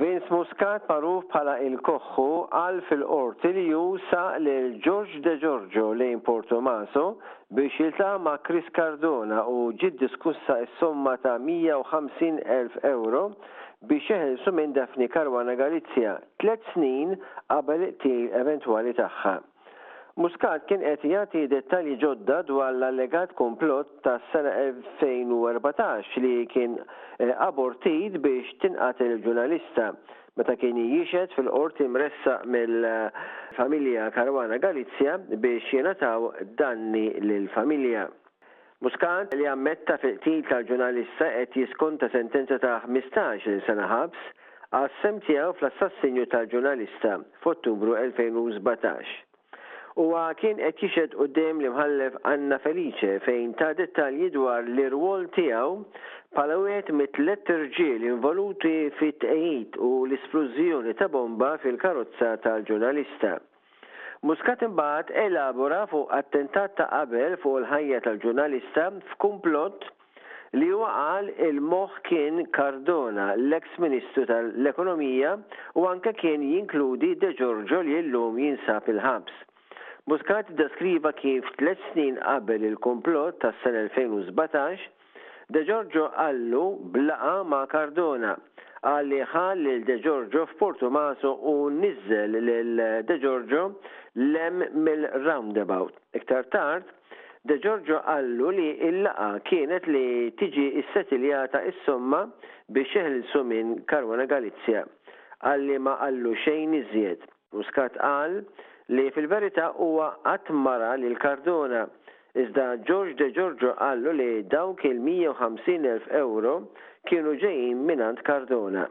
Vince Muscat magħruf bħala Il Koħħu qal fil-Qorti li hu saq lil George Degiorgio lejn Portomaso biex jiltaqa' ma' Chris Cardona u ġiet diskussa s-somma ta' 150 elf ewro biex jeħilsu minn Daphne Caruana Galizia tliet snin qabel il-qtil eventwali tagħha. Muscat kien qed jagħti dettalji ġodda dwar l-allegat kumplott tas-sena 2014 li kien abortit biex tinqatel il-ġunalista, meta kien jixhed fil-Qorti mressaq mill-familja Caruana Galizia biex jingħataw danni lill-familja. Muscat, li ammetta fil-qtil tal-ġunalista qed jiskonta sentenza ta' ħmistax il sena ħabs għas-sehem tiegħu fl-assassinju tal-ġunalista f'Ottubru 2017. Huwa kien qed jixhed quddiem l-Imħallef Anna Felice fejn ta dettalji dwar l-irwol tiegħu bħala wieħed mit-tliet irġiel involuti fit-tqegħid u l-isplużjoni ta' bomba fil-karozza tal-ġunalista. Muscat imbagħad elabora fuq attentat ta' qabel fuq il-ħajja tal-ġurnalista f'kumplott li huwa qal il-moħħ kien Cardona, l-eks Ministru tal-Ekonomija u anke kien jinkludi De Giorgio li llum jinsab il-ħabs. Muscat iddeskriva kif tliet snin qabel il-kumplott tas-sena 2017, De Giorgio qallu b'laqgħa ma' Cardona. Qal li ħa lil De Giorgio f'Portumaso u niżżel lil De Giorgio 'l hemm mill-roundabout. Iktar tard, De Giorgio qallu li l-laqgħa kienet li tiġi ssetiljata s-somma biex jeħlsu minn Caruana Galizia. Qal li ma qallu xejn iżjed. Muscat qal li fil-verità huwa qatt ma ra lil Cardona. Iżda George De Giorgio qallu li dawk il-150 elf ewro kienu ġejjin mingħand Cardona.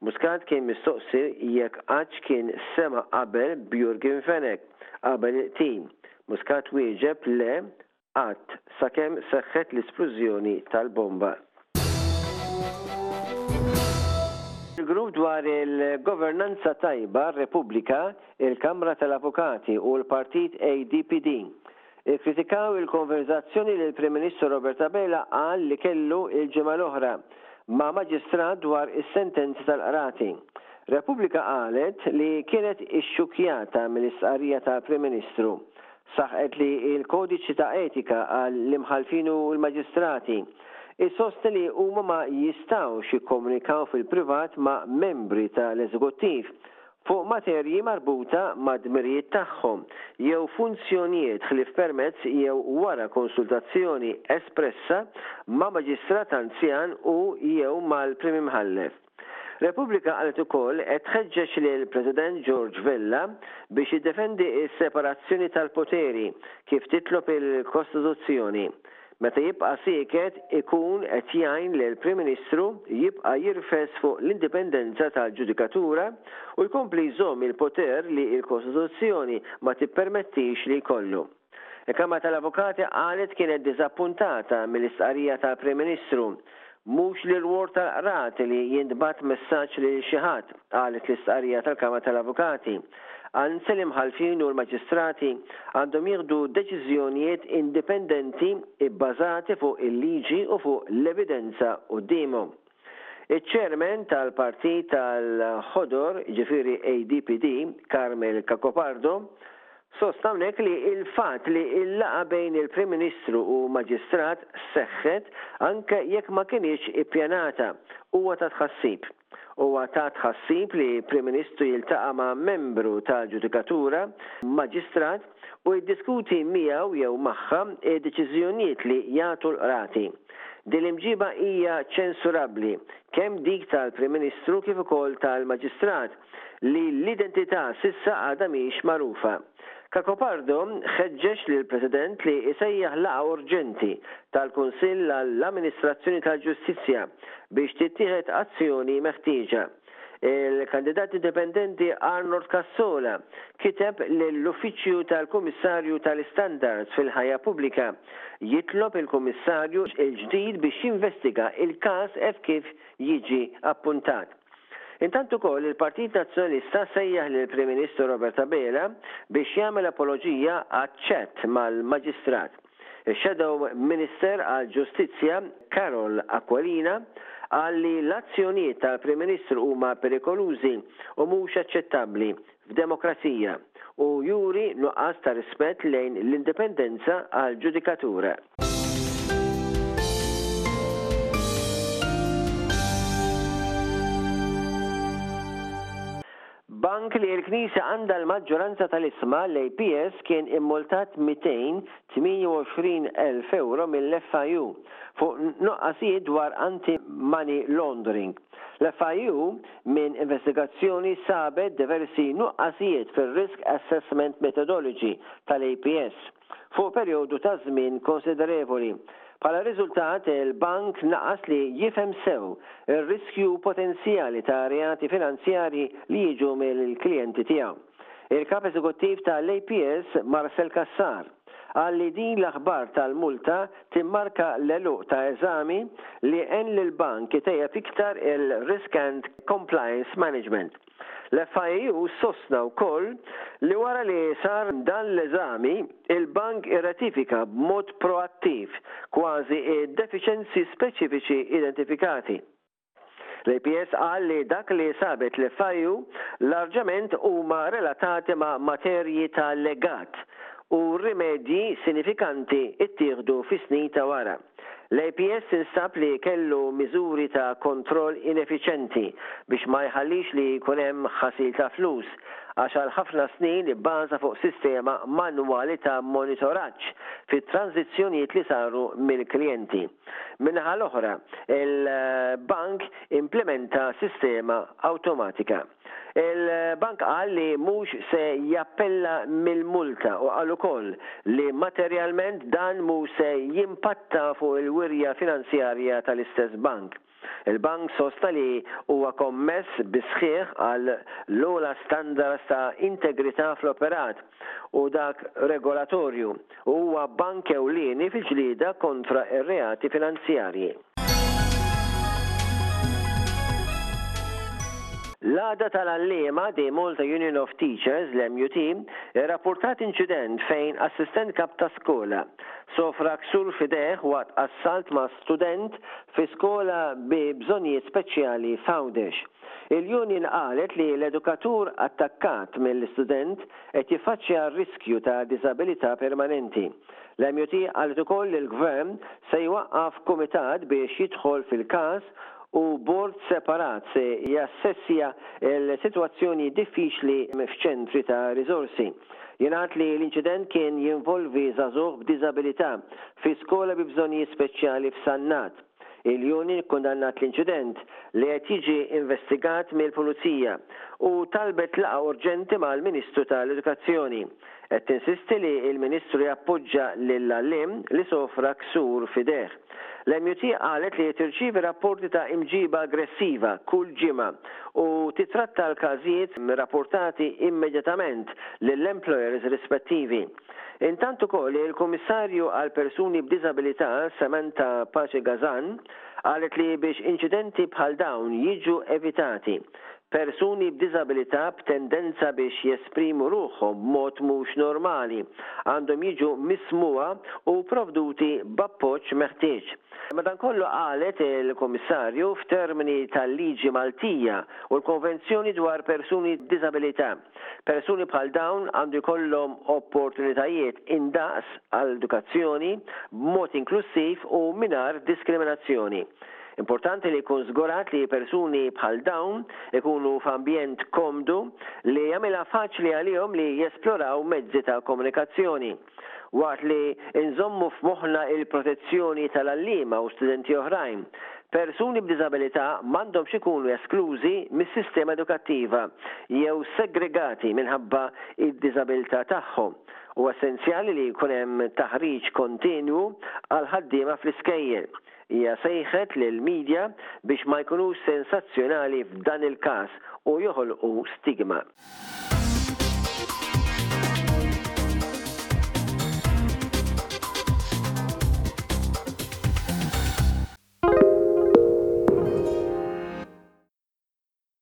Muscat kien mistoqsi jekk qattx kien sema' qabel b'Jurgen Fenech qabel il-qtil. Muscat wieġeb le qatt sakemm seħħet l-isplużjoni tal-bomba. Il-Grupp dwar il-Governanza Tajba, Repubblika, il-Kamra tal-Avukati u l-Partit ADPD. Ikkritikaw il-konverżazzjoni li l-Prim Ministru Robert Abela qal li kellu l-ġimgħa l-oħra ma' maġistrat dwar is-sentenzi tal-qrati. Repubblika qalet li kienet ixxukkjata mill-istqarrija tal-Prim Ministru. Saħqet li l-kodiċi ta' etika għall-imħallfin u l-maġistrati jsostni li huma ma jistgħux jikkomunikaw fil-privat ma' membri tal-eżekuttiv fuq materji marbuta mad-dmirijiet tagħhom jew funzjonijiet ħlief permezz jew wara konsultazzjoni espressa ma' maġistrat anzjan u, jew mal-Prim Imħallef. Repubblika qalet ukoll qed tħeġġeġ lill-President George Vella biex jiddefendi s-separazzjoni tal-poteri kif titlob il-Kostituzzjoni, Meta jibqa' sieket ikun qed jgħin lill-Prim Ministru jibqa' jirfes fuq l-indipendenza tal-ġudikatura u jkompli jżomm il-poter li l-Kostituzzjoni ma tippermettix li jkollu. Il-Kamra tal-Avukati qalet kienet diżappuntata mill-istqarrija tal-Prim Ministru Mhux l-irward tal-qrati li jintbagħat messaġġ lil xi ħadd, qalet l-istqarrija tal-Kamra tal-Avukati. Anzi l-imħallfin u l-maġistrati għandhom jieħdu deċiżjonijiet indipendenti bbażati fuq il-liġi u fuq l-evidenza quddiemhom. Iċ-Chairman tal-Partit tal-Ħodor, jiġifieri ADPD, Carmel Cacopardo, Sostna hawnhekk li l-fatt li l-laqgħa bejn il-Prim Ministru u maġistrat seħħet anke jekk ma kinitx ippjanata, huwa ta' tħassib. Huwa ta' tħassib li Prim Ministru jiltaqa' ma' membru tal-ġudikatura, maġistrat, u jiddiskuti miegħu jew magħha d-deċiżjonijiet li jagħtu l-qrati. Din l-imġiba hija ċensurabbli, kemm dik tal-Prim Ministru kif ukoll tal-maġistrat. li l-identità s'issa għadha mhix magħrufa. Cacopardo ħeġġeġ lill-President li jsejjaħ laqgħa urġenti tal-Kunsill għall-Amministrazzjoni tal-Ġustizzja biex tittieħed azzjoni meħtieġa. Il-kandidat indipendenti Arnold Cassola kiteb lill-Uffiċċju tal-Kummissarju tal-Istandards fil-Ħajja Pubblika jitlob il-Kummissarju l-ġdid biex jinvestiga l-każ hekk kif jiġi appuntat. Intant ukoll il-Partit Nazzjonalista sejjaħ lill-Prim Ministru Robert Abela biex jagħmel apoloġija għaċ-chat mal-Maġistrat. Ix-Shadow Minister għall-Ġustizzja, Carol Aquilina, qal li l-azzjonijiet tal-Prim Ministru huma perikolużi u mhux aċċettabbli f'demokrazija u juri nuqqas ta' rispett lejn l-indipendenza għall-ġudikatura. Bank li l-Knisja għandha l-maġġoranza tal-isma, l-APS kien immultat 228 elf ewro mill-FIU fuq nuqqasijiet dwar anti-money laundering. L-FIU Minn investigazzjoni sabet diversi nuqqasijiet fir-risk assessment methodology tal-APS fuq perjodu ta' żmien konsiderevoli. Bħala riżultat, il-Bank naqas li jifhem sew ir-riskju potenzjali ta' reati finanzjarji li jiġu mill-klijenti tiegħu. Il-Kap Eżekuttiv tal-APS, Marcel Cassar, Qal li din l-aħbar tal-multa timmarka l-għeluq ta' eżami li għen lill-bank itejjeb iktar il-risk and compliance management. L-FIU sostna wkoll li wara li sar dan l-eżami, il-bank irratifika b'mod proattiv kważi d-defiċenzi speċifiċi identifikati. L-APS qal li dak li sabet l-FIU larġament huma relatati ma' materji ta' legat u rimedji sinifikanti ttieħdu fis-snin ta' wara. L-APS instab li kellu miżuri ta' kontroll ineffiċenti biex ma jħallix li jkun hemm ħasil ta' flus għax għal ħafna snin ibbaża fuq sistema manwali ta' monitoraġġ fit-tranżizzjonijiet li saru mill-klijenti. Min-naħa l-oħra, il-Bank implimenta sistema awtomatika. Il-Bank qal li mhux se jappella mill-multa u qal ukoll li materjalment dan mhu se jimpatta fuq il-wirja finanzjarja tal-istess Bank. Il-Bank sostna li huwa kommess bis-sħiħ għal l-ogħla standards ta' integrità fl-operat u dak regolatorju u huwa bank ewlieni fil-ġlieda kontra r-reati finanzjarji. L-Għaqda tal-Għalliema, The Malta Union of Teachers, l-MUT, irrappurtat inċident fejn assistent kap ta' skola sofra ksur f'idejh waqt assalt ma' student fi skola bi bżonnijiet speċjali f'Għawdex. Il-union qalet li l-edukatur attakkat mill-student qed jiffaċċja r-riskju ta' diżabilità permanenti. L-MUT qalet ukoll li l-Gvern se jwaqqaf kumitat biex jidħol fil-każ u bord separat se jassessja l-sitwazzjoni diffiċli f'ċentri ta' riżorsi. Jingħad li l-inċident kien jinvolvi żagħżugħ b'diżabilità fi skola bi bżonnijiet speċjali f'Sannat. Il-union kkundannat l-inċident, li qed jiġi investigat mill-Pulizija, u talbet laqgħa urġenti mal-Ministru tal-Edukazzjoni. Qed tinsisti li l-Ministru jappoġġa lill-għalliem li sofra ksur f'idejh. L-MUT qalet li tirċievi rapporti ta' imġiba aggressiva kull ġimgħa u tittratta l-każijiet rapportati immedjatament lill-employers rispettivi. Intant ukoll il-Kummissarju għall-Persuni b'Diżabilità, Samantha Pace Gazan, qalet li biex inċidenti bħal dawn jiġu evitati, Persuni b'diżabilità b'tendenza biex jesprimu ruħhom b'mod mhux normali għandhom jiġu mismugħa u provduti b'appoġġ meħtieġ. Madankollu, qalet il-Kummissarju, f'termini tal-liġi Maltija u l-Konvenzjoni dwar Persuni b'Diżabilità, persuni bħal dawn għandu jkollhom opportunitajiet indaqs għal edukazzjoni, b'mod inklussiv u mingħajr diskriminazzjoni. Importanti li jkun żgurat li persuni bħal dawn ikunu f'ambjent komdu li jagħmilha faċli għalihom li jesploraw mezzi ta' komunikazzjoni. Waqt li nżommu f'moħħna l-protezzjoni tal-għalliema u studenti oħrajn, persuni b'diżabilità m'għandhomx ikunu esklużi mis-sistema edukattiva jew segregati minħabba d-diżabilità tagħhom. Huwa essenzjali li jkun hemm taħriġ kontinwu għall-ħaddiema fl-iskejjel. Hija sejħet lill-media biex ma jkunux sensazzjonali f'dan il-każ u joħolqu stigma.